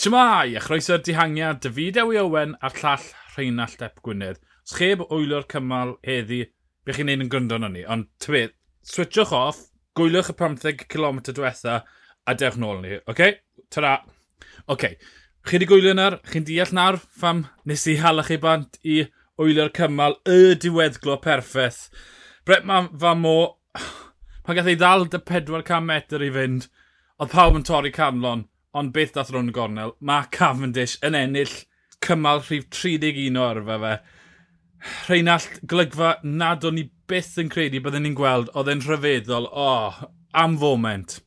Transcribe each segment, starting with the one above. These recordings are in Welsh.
Siamai, a chroeso'r dihangiad, David Ewi Owen a'r llall Rheinald Dep Gwynedd. Os cheb wylo'r cymal heddi, bych chi'n neud yn gryndo na ni, ond tybydd, switchwch off, gwylwch y 15 km diwetha, a dewch nôl ni, oce? Okay? Tara. Oce, okay. chi wedi gwylio nawr, chi'n deall nawr pham nes i hala chi bant i wylo'r cymal y diweddglo perffaith. Brett ma fa mo, pan gath ei ddal dy 400 metr i fynd, oedd pawb yn torri canlon ond beth dath Ron Gornel, mae Cavendish yn ennill cymal rhif 31 o arfa fe. Rheinald Glygfa nad o'n i byth yn credu byddwn ni'n gweld, oedd e'n rhyfeddol, o, oh, am foment.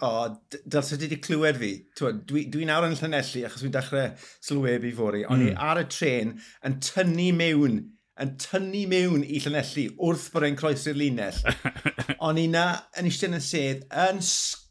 O, oh, dylse ti wedi clywed fi. Dwi, dwi nawr yn Llanelli, achos dwi'n dechrau sylwebu fori, O'n mm. i hmm. ar y tren yn tynnu mewn, yn tynnu mewn i Llanelli wrth bod e'n croesi'r linell. o'n i na yn eistedd yn sedd, yn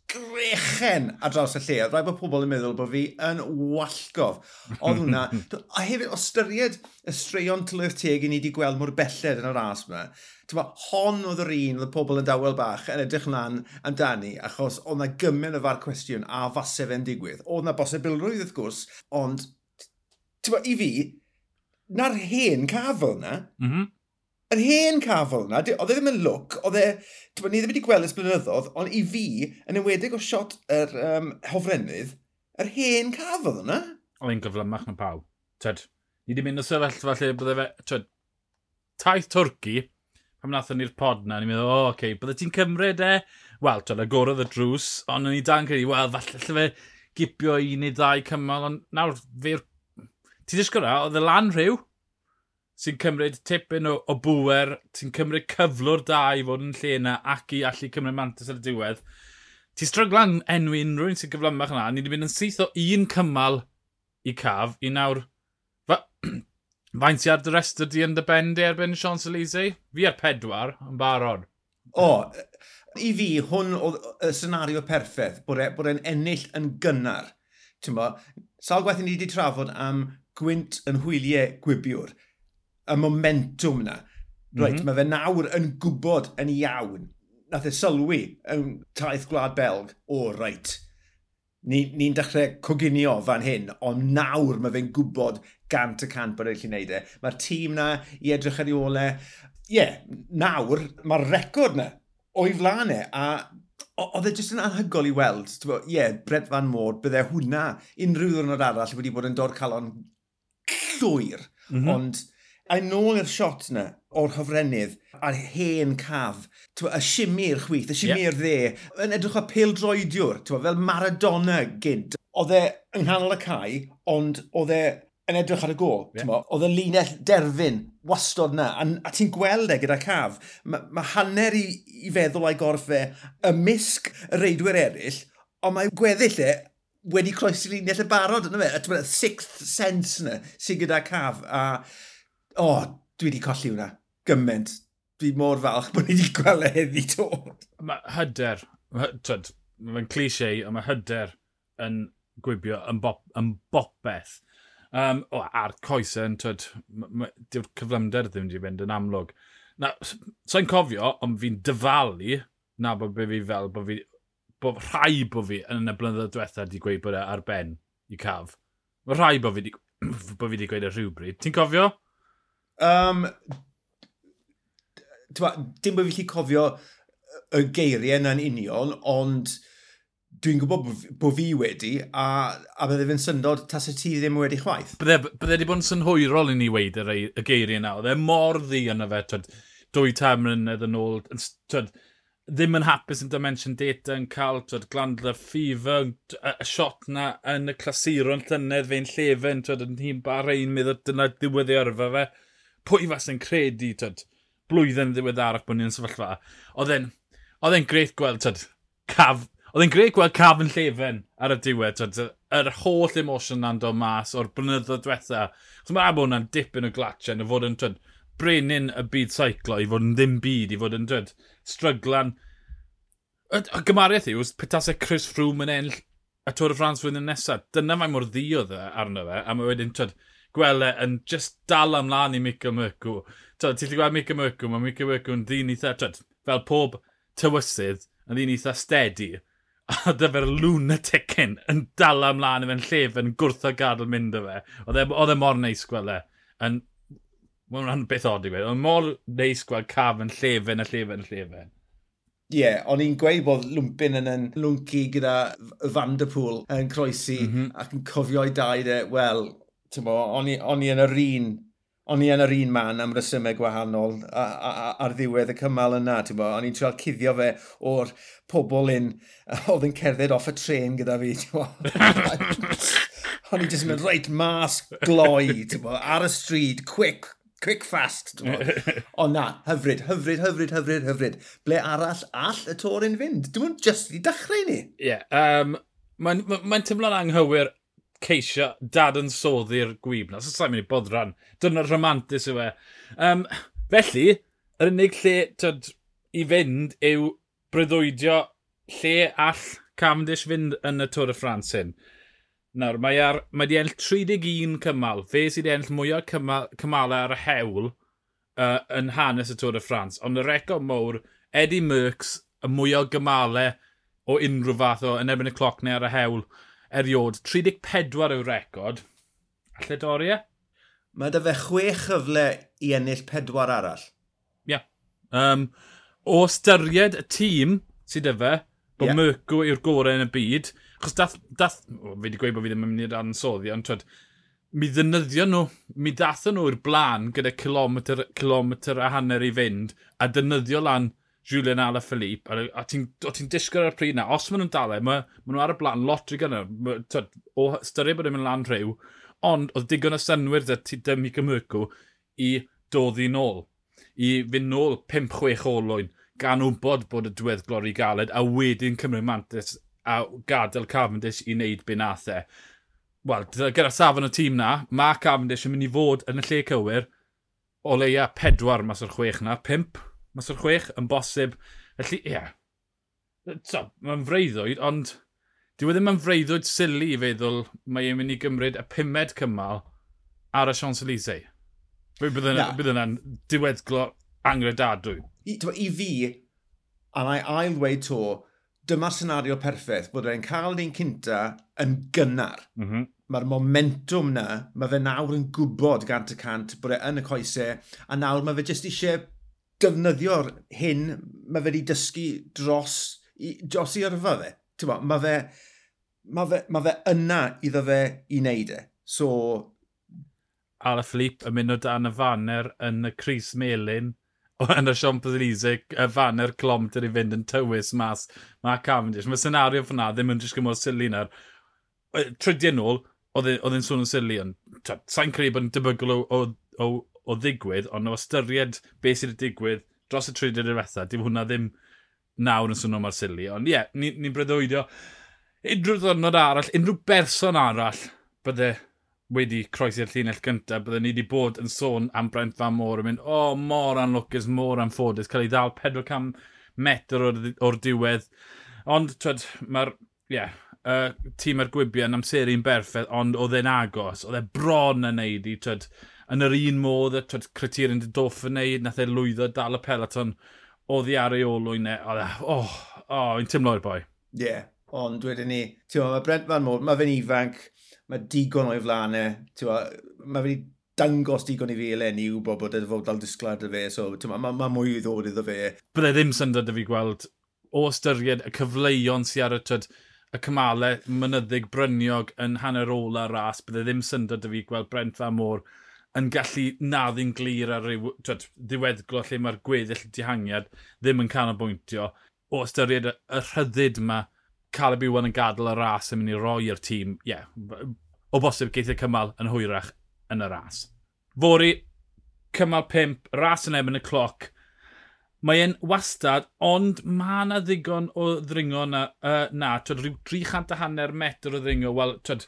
grechen ar draws y lle. Oedd rhaid bod pobl yn meddwl bod fi yn wallgof. Oedd hwnna... a hefyd, o styried y straeon tylwyth teg i ni wedi gweld mor belled yn y ras yma, Tyma, hon oedd yr un oedd y pobl yn dawel bach yn edrych lan amdani, achos oedd na gymaint o far cwestiwn a fasef yn digwydd. Oedd na bosibilrwydd wrth gwrs, ond tyma, i fi, na'r hen cafel na, mm -hmm yr hen cafel yna, oedd e ddim yn look, oedd e, ni ddim wedi gweld ys blynyddoedd, ond i fi, yn ymwedig o shot yr um, hofrennydd, yr hen cafel yna. Oedd e'n gyflymach na pawb. Tyd, ni wedi mynd o sefyllfa lle bydde fe, tyd, taith Twrci, pam nath ni'r pod na, ni'n meddwl, o, oh, okay, bydde ti'n cymryd e? Wel, tyd, agorodd y drws, ond ni dan credu, wel, falle lle fe gipio un neu ddau cymal, ond nawr fe'r... Ti'n disgwyl oedd y lan rhyw, sy'n cymryd tipyn o, o bwer, ti'n cymryd cyflwr da i fod yn lle yna ac i allu cymryd mantis ar y diwedd. Ti'n stryglan enw unrhyw un sy'n gyflymach yna, ni wedi mynd yn syth o un cymal i caf i nawr... Fa... Faint i ar dy restr di yn dy bendi erbyn Sean Salise? Fi ar pedwar, yn barod. O, i fi, hwn oedd y senario perffaith, bod e, e'n e ennill yn gynnar. Ti'n bo, sawl gwaith ni wedi trafod am gwynt yn hwyliau gwibiwr y momentum yna. Right, mm -hmm. mae fe nawr yn gwybod yn iawn. Nath e sylwi yn taith gwlad Belg, o oh, reit, ni'n ni, ni dechrau coginio fan hyn, ond nawr mae fe'n gwybod gant y cant bod e'n gallu neud e. Mae'r tîm na i edrych ar ei ole. Ie, yeah, nawr mae'r record na o'i flanau e, a oedd e jyst yn anhygol i weld. Ie, yeah, Brett Van Moor, bydde hwnna unrhyw ddwrnod arall wedi bod yn dod calon llwyr. Mm -hmm. Ond A nôl i'r shot yna o'r hyfrenydd a'r hen caf, y simir chwith, y simir yep. dde, yn edrych o pil droediwr, fel Maradona gynt. Oedd e yng nghanol y cae, ond oedd e yn edrych ar y gol. Yeah. Oedd y linell derfyn wastod na, a, a ti'n gweld e gyda caf. Mae ma hanner i, i feddwl a'i gorff e ymysg y reidwyr eraill, ond mae gweddill e wedi croesi linell y barod, yna fe, y sixth sense yna sy'n gyda caf. A o, oh, dwi wedi colli hwnna. Gyment. Dwi mor falch bod ni wedi gweld e heddi to. Mae hyder, twyd, mae'n cliché, ond mae hyder yn gwibio yn, bop, yn bopeth. Um, o, a'r coesau twyd, dyw'r cyflymder ddim wedi mynd yn amlwg. Na, sa'n cofio, ond fi'n dyfalu na bod be fi fel bod fi bod rhai bod fi yn y blynyddoedd diwethaf wedi gweud bod e ar ben i caf. Mae rhai bod fi wedi, bod fi wedi gweud y rhywbryd. Ti'n cofio? Um, ba, dim bod fi'n cofio y geiriau yna'n union, ond dwi'n gwybod bod fi wedi, a, a bydde fe'n syndod tas y ti ddim wedi chwaith. Bydde, bydde wedi bod yn synhwyrol i ni weid y, y geiriau yna. Oedd e mor ddi yna fe, twyd, dwy tam mlynedd yn ôl. Twyd, ddim yn hapus yn Dimension Data yn cael twyd, glandla fever, y, y shot na yn y clasuron llynedd fe'n llefen, twyd, yn hun bar ein meddwl dyna ddiwedd i yrfa fe pwy fas yn credu, tyd, blwyddyn ddiweddarach bod ni'n sefyllfa. Oedd e'n oedd e'n greit gweld, tyd, caf, oedd e'n greit gweld caf yn llefen ar y diwedd, tyd, yr holl emosiwn na'n dod mas o'r blynyddoedd diwetha. Chos mae abo hwnna'n dipyn o glatio, yn y fod yn, tyd, brenin y byd seiclo, i fod yn ddim byd, i fod yn, tyd, stryglan. Y, y gymariaeth yw, petasau e Chris Froome yn enll y Tôr y Ffrans flwyddyn nesaf. Dyna mae mor ddi ddiodd e arno fe, a mae wedyn, tyd, gwele yn just dal amlan i Michael Mercw. Ti'n gallu gweld Michael Mercw, mae Michael Mercw yn ddyn eitha, twyd, fel pob tywysydd, yn ddyn eitha steady. A dy fe'r lunaticin yn dal amlan i fe'n llef yn gwrth o gadael mynd o fe. E, oedd e mor neis gwele. Yn, Mae'n rhan beth od i fe. Oedd e mor neis gweld caf yn llefen a llefen a llefen. Ie, yeah, o'n i'n gweud bod Lwmpin yn yn lwnci gyda Vanderpool yn croesi mm -hmm. ac yn cofio i daid e, wel, bo, o'n, i, on i yn yr un o'n i yn yr un man am resymau gwahanol a, a, a, ar ddiwedd y cymal yna, ti'n bo, o'n i'n trial cuddio fe o'r pobl un oedd yn cerdded off y tren gyda fi, ti'n bo. o'n i'n just mynd reit mas gloi, ti'n bo, ar y stryd, quick, quick fast, ti'n bo. O na, hyfryd, hyfryd, hyfryd, hyfryd, hyfryd. Ble arall all y tor yn fynd? Dwi'n just i dechrau ni. Ie, yeah, um, mae'n ma, ma, ma tymlo'n anghywir ceisio dad yn soddi'r gwyb na. So, sa'n mynd i bod ran. Dyna'r romantis yw e. Um, felly, yr unig lle tyd, i fynd yw breuddwydio lle all Cavendish fynd yn y Tôr y Ffrans hyn. Nawr, mae, ar, mae di enll 31 cymal. Fe sydd wedi enll mwyaf cymal, cymalau ar y hewl uh, yn hanes y Tôr y Ffrans. Ond y reco mowr, Eddie Merckx, y mwyaf gymalau o unrhyw fath o yn erbyn y cloc neu ar y hewl eriod. 34 yw'r record. Alle doriau? E? Mae dy fe chwech chyfle i ennill pedwar arall. Ie. Yeah. Um, o styried y tîm sydd y fe, bod yeah. Mercw yw'r gorau yn y byd, achos dath, dath oh, fe wedi gweud bod fi ddim yn mynd i'r ansoddi, ond twyd, mi ddynyddio nhw, mi dathon nhw i'r blaen gyda kilometr, kilometr a hanner i fynd, a dynyddio lan Julian Alaphilippe, a, a ti'n ti disgwyl ar y pryd na, os maen nhw'n dalau, maen ma nhw e, ar y blaen lot i gynnar, o styried bod e nhw'n mynd lan rhyw, ond oedd digon o synwyr dy ti dym i Cymrycw i doddi nôl, i fynd nôl 5-6 olwyn, gan wybod bod y diwedd glori galed, a wedyn cymryd Mantis a gadael Cavendish i wneud be nath e. Wel, gyda safon y tîm na, mae Cavendish yn mynd i fod yn y lle cywir, o leia pedwar mas o'r chwech na, pimp Mas o'r chwech yn bosib. Felly, ie. Yeah. So, mae'n freuddwyd, ond dyw e ddim yn freuddwyd sili i feddwl mae e'n mynd i gymryd y pumed cymal ar y Champs-Élysées. Bydd yna'n diweddglo angredadwy. I, I fi, a mae ail dweud to, dyma senario perffaith bod e'n cael un cynta yn gynnar. Mm -hmm. Mae'r momentum na, mae fe nawr yn gwybod gant y cant bod e yn y coesau, a nawr mae fe jyst eisiau defnyddio'r hyn mae fe wedi dysgu dros i, dros i yrfa fe. Mae fe, mae fe, mae fe yna iddo fe i wneud e. So... Ala Philippe yn mynd o dan y faner yn y Cris Melin yn y Champs-Élysées, y faner clomter i fynd yn tywys mas. Mae Cavendish, mae senario fyna ddim yn jyst gymryd sili na'r trydiau nôl, oedd e, e'n sôn yn sili, ond sa'n credu bod yn debygol o, o, o o ddigwydd, ond o ystyried beth sydd wedi digwydd dros y tri dydd diwetha, dim hwnna ddim nawr yn swno mor sili. Ond ie, yeah, ni'n ni breuddwydio unrhyw ddwrnod arall, unrhyw berson arall bydde wedi croesi'r llinell gyntaf, byddwn ni wedi bod yn sôn am Brent Van Môr yn mynd, o, oh, mor anlwcus, mor anffodus, cael ei ddal 400 metr o'r, or diwedd. Ond, twed, mae'r, ie, yeah, uh, tîm ar gwibio yn amseru'n berffaith, ond oedd e'n agos, oedd e bron yn neud i, twed, yn yr un modd, twyd, cretir yn dof yn neud, nath e lwyddo dal y pelaton, oedd i ar ei olwyn e, oedd e, oh, oh, yn tymlo i'r boi. Ie, yeah, ond wedyn ni, ti'n mae Brent Van Môr, mae fe'n ifanc, mae digon o'i flanau, ti'n mae fe'n dangos digon i fi eleni yw bod e bod edrych dal disglad y fe, so mae ma, ma mwy i ddod iddo fe. Bydde ddim syndod y fi gweld o ystyried y cyfleuon sy'n ar y tyd, y cymalau mynyddig bryniog yn hanner ola ras, bydde ddim syndod y fi gweld Brent Van Môr yn gallu naddu'n glir ar ryw twed, ddiweddglo lle mae'r gweddill dihangiad ddim yn canolbwyntio. O ystyried y, y rhyddid yma, Caleb Iwan yn gadael y ras yn mynd i roi i'r tîm, ie, yeah, o bosib geithio cymal yn hwyrach yn y ras. Fori, cymal 5, ras yn ebyn y cloc, mae e'n wastad, ond mae yna ddigon o ddringo na, uh, na twyd, rhyw 300 a hanner metr o ddringo, wel, twyd,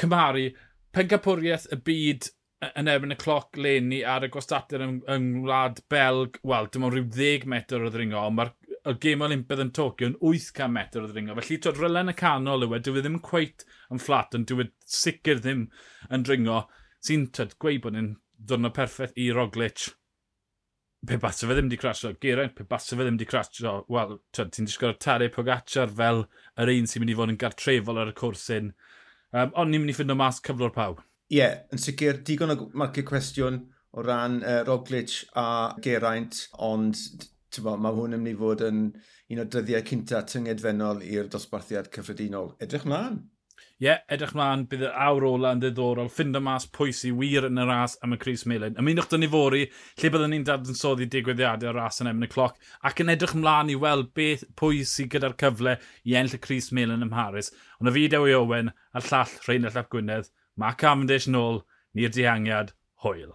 cymharu, pencapwriaeth y byd yn erbyn y cloc leni ar y gwastadur yng, yng Ngwlad Belg, wel, dim ond rhyw 10 metr o ddringo, ond mae'r y gêm olympedd yn Tokyo yn 800 metr o ddringo. Felly, twyd rylen y canol yw e, dwi e ddim cweit yn fflat, ond dwi e sicr ddim yn dringo, sy'n twyd gweud bod ni'n ddwrnod perffaith i Roglic. Pe bas fe ddim wedi crasio, Geraint, pe bas fe ddim wedi crasio, wel, twyd, ti'n disgwyl Tare Pogacar fel yr un sy'n mynd i fod yn gartrefol ar y cwrs un. Um, ond ni'n mynd i ffindo mas cyflwr pawb ie, yn sicr, digon o marcio cwestiwn o ran uh, Roglic a Geraint, ond bo, mae hwn yn mynd i fod yn un o dyddiau cynta tyngedfennol i'r dosbarthiad cyffredinol. Edrych mlaen. Ie, yeah, edrych mlaen, bydd y awr ola yn ddiddorol, ffind y mas pwy sy'n wir yn y ras am y Cris Melin. Ymunwch dyn ni fori, lle byddwn ni'n dadansoddi digwyddiadau o'r ras yn emyn y cloc, ac yn edrych mlaen i weld beth pwy sy'n gyda'r cyfle i enll y Cris Melin ym Mharis. Ond y fideo i Owen, a'r llall Rheinald Ap Gwynedd, Mae Cavendish nôl, ni'r dihangiad, hwyl.